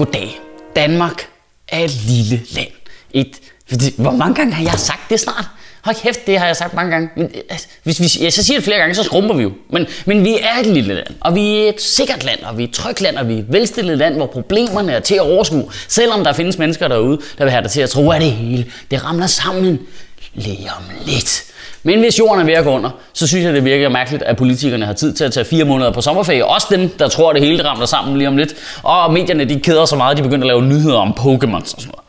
Goddag. Danmark er et lille land. Et, hvor mange gange har jeg sagt det snart? Hold kæft, det har jeg sagt mange gange. Men, altså, hvis vi, ja, så siger det flere gange, så skrumper vi jo. Men, men vi er et lille land, og vi er et sikkert land, og vi er et trygt land, og vi er et velstillet land, hvor problemerne er til at overskue. Selvom der findes mennesker derude, der vil have dig til at tro, at det hele det ramler sammen lige om lidt. Men hvis jorden er ved at gå under, så synes jeg, det virker mærkeligt, at politikerne har tid til at tage fire måneder på sommerferie. Også dem, der tror, at det hele ramler sammen lige om lidt. Og medierne, de keder så meget, at de begynder at lave nyheder om Pokémon og sådan noget.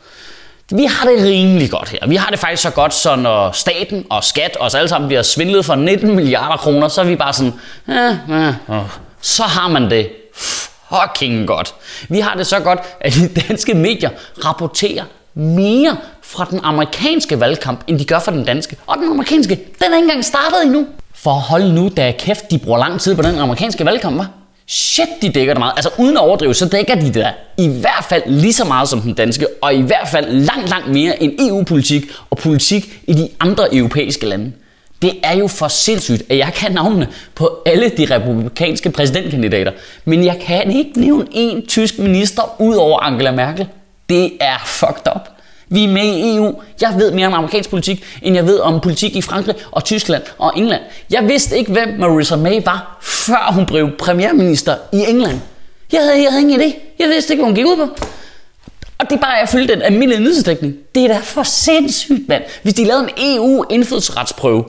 Vi har det rimelig godt her. Vi har det faktisk så godt, så når staten og skat og os alle sammen bliver svindlet for 19 milliarder kroner, så er vi bare sådan, eh, eh, oh. så har man det fucking godt. Vi har det så godt, at de danske medier rapporterer mere fra den amerikanske valgkamp, end de gør fra den danske. Og den amerikanske, den er ikke engang startet endnu. For hold nu, da kæft, de bruger lang tid på den amerikanske valgkamp, hva'? Shit, de dækker det meget. Altså uden at overdrive, så dækker de det i hvert fald lige så meget som den danske, og i hvert fald langt, langt mere end EU-politik og politik i de andre europæiske lande. Det er jo for sindssygt, at jeg kan navnene på alle de republikanske præsidentkandidater, men jeg kan ikke nævne en tysk minister ud over Angela Merkel. Det er fucked up. Vi er med i EU. Jeg ved mere om amerikansk politik, end jeg ved om politik i Frankrig og Tyskland og England. Jeg vidste ikke, hvem Marissa May var, før hun blev premierminister i England. Jeg havde, jeg havde ingen idé. Jeg vidste ikke, hvad hun gik ud på. Og det er bare, at jeg den almindelige nyhedsdækning. Det er da for sindssygt, mand. Hvis de lavede en EU-indfødsretsprøve,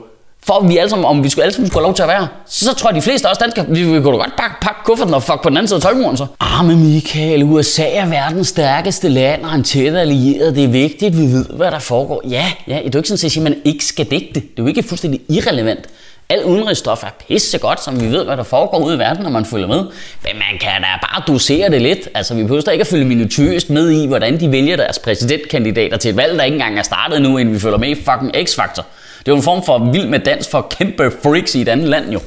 for at vi alle sammen, om vi skulle alle sammen skulle lov til at være. Så, så tror jeg, de fleste også danskere, vi, vi kunne godt pakke, pakke kufferten og fuck på den anden side af tolvmuren så. Arme Michael, USA er verdens stærkeste land og en tæt allieret. Det er vigtigt, vi ved, hvad der foregår. Ja, ja, det er jo ikke sådan, at sige, at man ikke skal digte. det. Det er jo ikke fuldstændig irrelevant. Al udenrigsstof er pisse godt, som vi ved, hvad der foregår ude i verden, når man følger med. Men man kan da bare dosere det lidt. Altså, vi behøver ikke at følge minutiøst med i, hvordan de vælger deres præsidentkandidater til et valg, der ikke engang er startet nu, inden vi følger med i fucking X-Factor. Det er jo en form for vild med dans for kæmpe freaks i et andet land jo.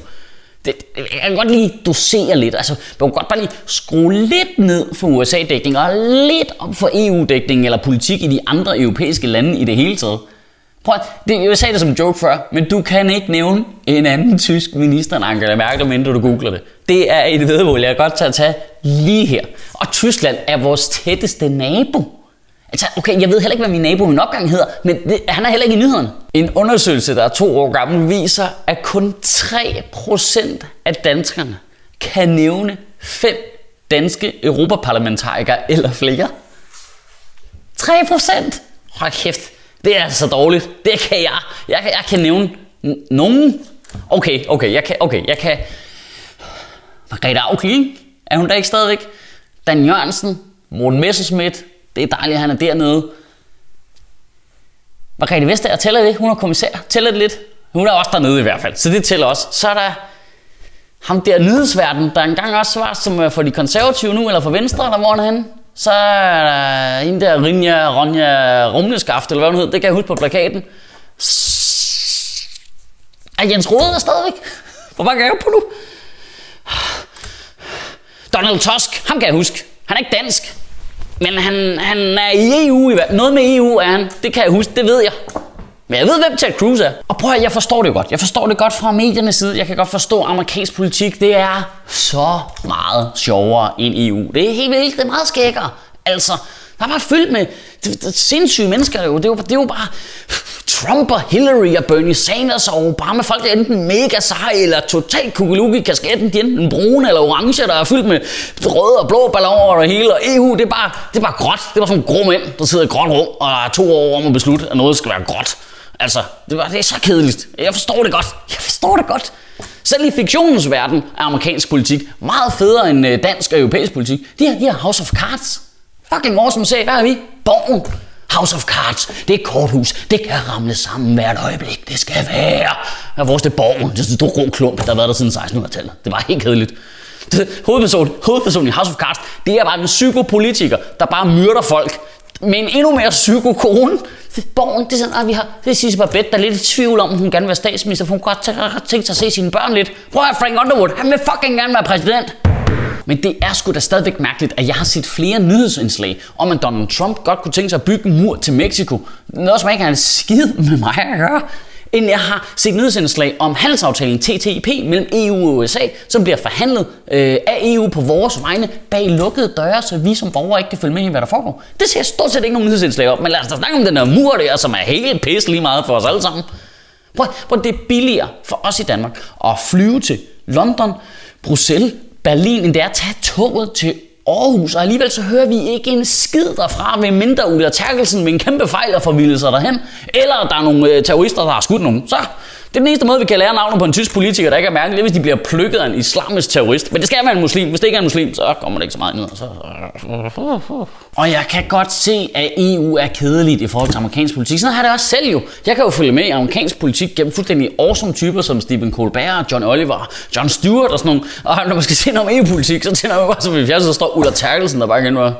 Det, jeg kan godt lige dosere lidt. Altså, man kan godt bare lige skrue lidt ned for USA-dækning og lidt op for EU-dækning eller politik i de andre europæiske lande i det hele taget. Prøv, det, jeg sagde det som en joke før, men du kan ikke nævne en anden tysk minister end Angela Merkel, mindre du googler det. Det er et vedmål, jeg godt til at tage lige her. Og Tyskland er vores tætteste nabo. Altså, okay, jeg ved heller ikke, hvad min nabo i min opgang hedder, men det, han er heller ikke i nyhederne. En undersøgelse, der er to år gammel, viser, at kun 3% af danskerne kan nævne fem danske europaparlamentarikere eller flere. 3%! Hold kæft, det er så dårligt. Det kan jeg. Jeg, jeg kan nævne nogen. Okay, okay, jeg kan, okay, jeg kan... Margrethe Augen, er hun der ikke stadigvæk? Dan Jørgensen, Morten Messerschmidt, det er dejligt, at han er dernede. Margrethe Vestager tæller det. Hun er kommissær. Tæller det lidt. Hun er også dernede i hvert fald, så det tæller også. Så er der ham der nyhedsverden, der engang også var som er for de konservative nu, eller for Venstre, eller hvor er han Så er der en der Rinja, Ronja Rumleskaft, eller hvad hun hedder, det kan jeg huske på plakaten. Er Jens Rode der stadigvæk? Hvor mange er jeg på nu? Donald Tusk, ham kan jeg huske. Han er ikke dansk. Men han, han er i EU i hvert Noget med EU er han. Det kan jeg huske, det ved jeg. Men jeg ved, hvem Ted Cruz er. Og prøv at jeg forstår det godt. Jeg forstår det godt fra mediernes side. Jeg kan godt forstå, at amerikansk politik, det er så meget sjovere end EU. Det er helt vildt. Det er meget skækkere. Altså, der er bare fyldt med det, det, sindssyge mennesker. Det er, jo, det er jo bare Trump og Hillary og Bernie Sanders og Obama. Folk er enten mega seje eller totalt kugelugi kasketten. De er enten brune eller orange, der er fyldt med røde og blå balloner og det hele. Og EU, det er bare, det er bare gråt. Det er bare sådan nogle grå mænd, der sidder i et gråt rum og er to år om at beslutte, at noget skal være gråt. Altså, det, var, det er så kedeligt. Jeg forstår det godt. Jeg forstår det godt. Selv i fiktionens verden er amerikansk politik meget federe end øh, dansk og europæisk politik. De her, de her House of Cards. Fucking awesome serie. Hvad er vi? Borgen. House of Cards. Det er et korthus. Det kan ramle sammen hvert øjeblik. Det skal være. Og vores det er borgen. Det er en stor klump, der har været der siden 1600-tallet. Det var helt kedeligt. Hovedpersonen, hovedpersonen i House of Cards, det er bare en psykopolitiker, der bare myrder folk Men endnu mere psykokone. Borgen, det er sådan, at vi har, det er Sisse Babette, der er lidt i tvivl om, hun gerne vil være statsminister, for hun kunne godt tænke sig at se sine børn lidt. Prøv at Frank Underwood, han vil fucking gerne være præsident. Men det er sgu da stadigvæk mærkeligt, at jeg har set flere nyhedsindslag om, at Donald Trump godt kunne tænke sig at bygge en mur til Mexico. Noget, som ikke har en skid med mig at gøre. end jeg har set nyhedsindslag om handelsaftalen TTIP mellem EU og USA, som bliver forhandlet øh, af EU på vores vegne bag lukkede døre, så vi som borgere ikke kan følge med i, hvad der foregår. Det ser stort set ikke nogen nyhedsindslag om, men lad os da snakke om den der mur der, som er helt pis lige meget for os alle sammen. Prøv, prøv, det er billigere for os i Danmark at flyve til London, Bruxelles, Berlin, end det er at tage toget til Aarhus, og alligevel så hører vi ikke en skid derfra, ved mindre Ulla Terkelsen med en kæmpe fejl og forvilde sig derhen, eller der er nogle øh, terrorister, der har skudt nogen. Så det er den eneste måde, vi kan lære navnet på en tysk politiker, der ikke er mærkeligt, det er, hvis de bliver plukket af en islamisk terrorist. Men det skal være en muslim. Hvis det ikke er en muslim, så kommer det ikke så meget ned. Så... Og jeg kan godt se, at EU er kedeligt i forhold til amerikansk politik. Sådan har det også selv jo. Jeg kan jo følge med i amerikansk politik gennem fuldstændig awesome typer som Stephen Colbert, John Oliver, John Stewart og sådan nogle. Og når man skal se noget om EU-politik, så tænder man bare som i fjernsynet, så står Ulla Terkelsen der bare igen var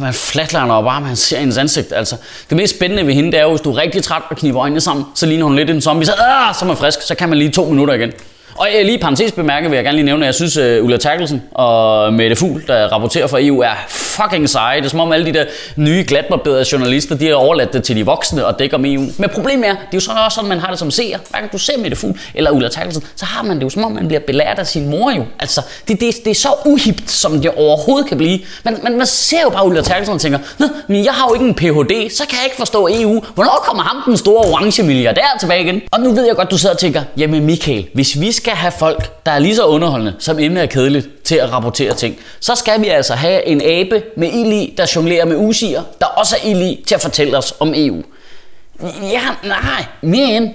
man flatliner bare, man ser hendes ansigt. Altså, det mest spændende ved hende, det er jo, hvis du er rigtig træt og kniber øjnene sammen, så ligner hun lidt en zombie, så, ah, så er man frisk, så kan man lige to minutter igen. Og jeg lige parentes bemærket vil jeg gerne lige nævne, at jeg synes, at Ulla Terkelsen og Mette Fugl, der rapporterer for EU, er fucking seje. Det er som om alle de der nye glatbarberede journalister, de har overladt det til de voksne og dækker om EU. Men problemet er, det er jo så også sådan, man har det som seer. Hver gang du ser Mette Fugl eller Ulla Terkelsen, så har man det jo som om, man bliver belært af sin mor jo. Altså, det, det, det er så uhipt, som det overhovedet kan blive. Men, men man ser jo bare Ulla Terkelsen og tænker, men jeg har jo ikke en Ph.D., så kan jeg ikke forstå EU. Hvornår kommer ham den store orange milliardær tilbage igen? Og nu ved jeg godt, du sidder og tænker, jamen Michael, hvis vi skal skal have folk, der er lige så underholdende, som emnet er kedeligt, til at rapportere ting, så skal vi altså have en abe med ild i, der jonglerer med usiger, der også er ild i til at fortælle os om EU. Ja, nej, men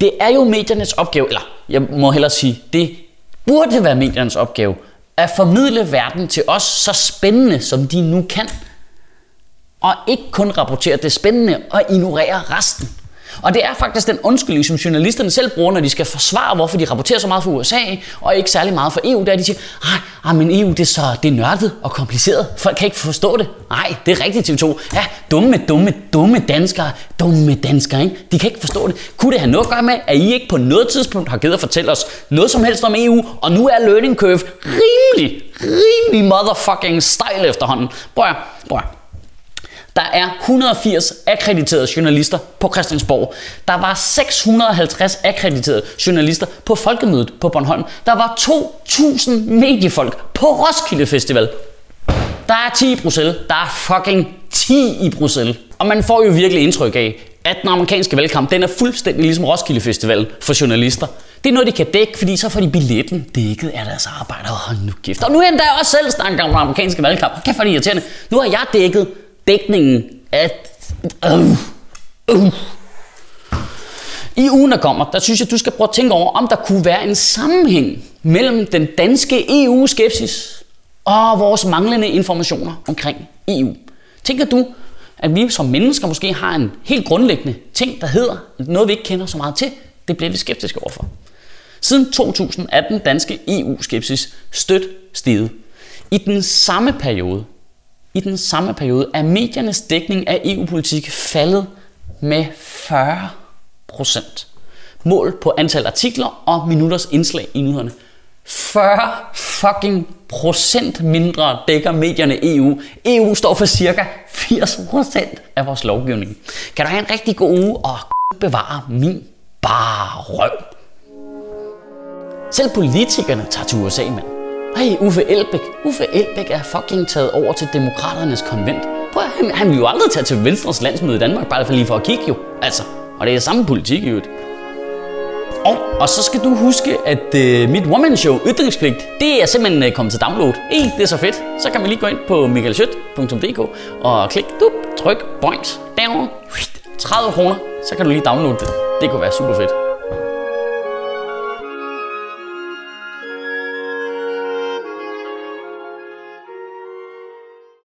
det er jo mediernes opgave, eller jeg må hellere sige, det burde være mediernes opgave, at formidle verden til os så spændende, som de nu kan. Og ikke kun rapportere det spændende og ignorere resten. Og det er faktisk den undskyldning, som journalisterne selv bruger, når de skal forsvare, hvorfor de rapporterer så meget for USA, og ikke særlig meget for EU, der de siger, nej, men EU det er så det er nørdet og kompliceret. Folk kan ikke forstå det. Nej, det er rigtigt TV2. Ja, dumme, dumme, dumme danskere. Dumme danskere, ikke? De kan ikke forstå det. Kunne det have noget at gøre med, at I ikke på noget tidspunkt har givet at fortælle os noget som helst om EU, og nu er learning curve rimelig, rimelig motherfucking stejl efterhånden. Prøv at, prøv at. Der er 180 akkrediterede journalister på Christiansborg. Der var 650 akkrediterede journalister på Folkemødet på Bornholm. Der var 2.000 mediefolk på Roskilde Festival. Der er 10 i Bruxelles. Der er fucking 10 i Bruxelles. Og man får jo virkelig indtryk af, at den amerikanske valgkamp, den er fuldstændig ligesom Roskilde Festival for journalister. Det er noget, de kan dække, fordi så får de billetten dækket af deres arbejde. Åh, nu gift. Og nu er jeg også selv snakket om den amerikanske valgkamp. Kæft, for det irriterende. Nu har jeg dækket dækningen af... Øh, øh. I ugen, der kommer, der synes jeg, du skal prøve at tænke over, om der kunne være en sammenhæng mellem den danske EU-skepsis og vores manglende informationer omkring EU. Tænker du, at vi som mennesker måske har en helt grundlæggende ting, der hedder noget, vi ikke kender så meget til? Det bliver vi skeptiske overfor. Siden 2018 danske EU-skepsis stødt steget. I den samme periode i den samme periode er mediernes dækning af EU-politik faldet med 40 procent. Mål på antal artikler og minutters indslag i nyhederne. 40 fucking procent mindre dækker medierne EU. EU står for cirka 80 procent af vores lovgivning. Kan du have en rigtig god uge og bevare min bare røv. Selv politikerne tager til USA, mand. Hey, Uffe Elbæk. Uffe Elbæk er fucking taget over til demokraternes konvent. Prøv at, han, han vil jo aldrig tage til Venstres landsmøde i Danmark, bare for lige for at kigge jo. Altså, og det er samme politik i øvrigt. Og, og så skal du huske, at øh, mit woman-show, Ytringspligt, det er simpelthen øh, kommet til download. Ej, det er så fedt. Så kan man lige gå ind på michaelschødt.dk og klik, dup, tryk, boings, down, 30 kroner. Så kan du lige downloade det. Det kunne være super fedt.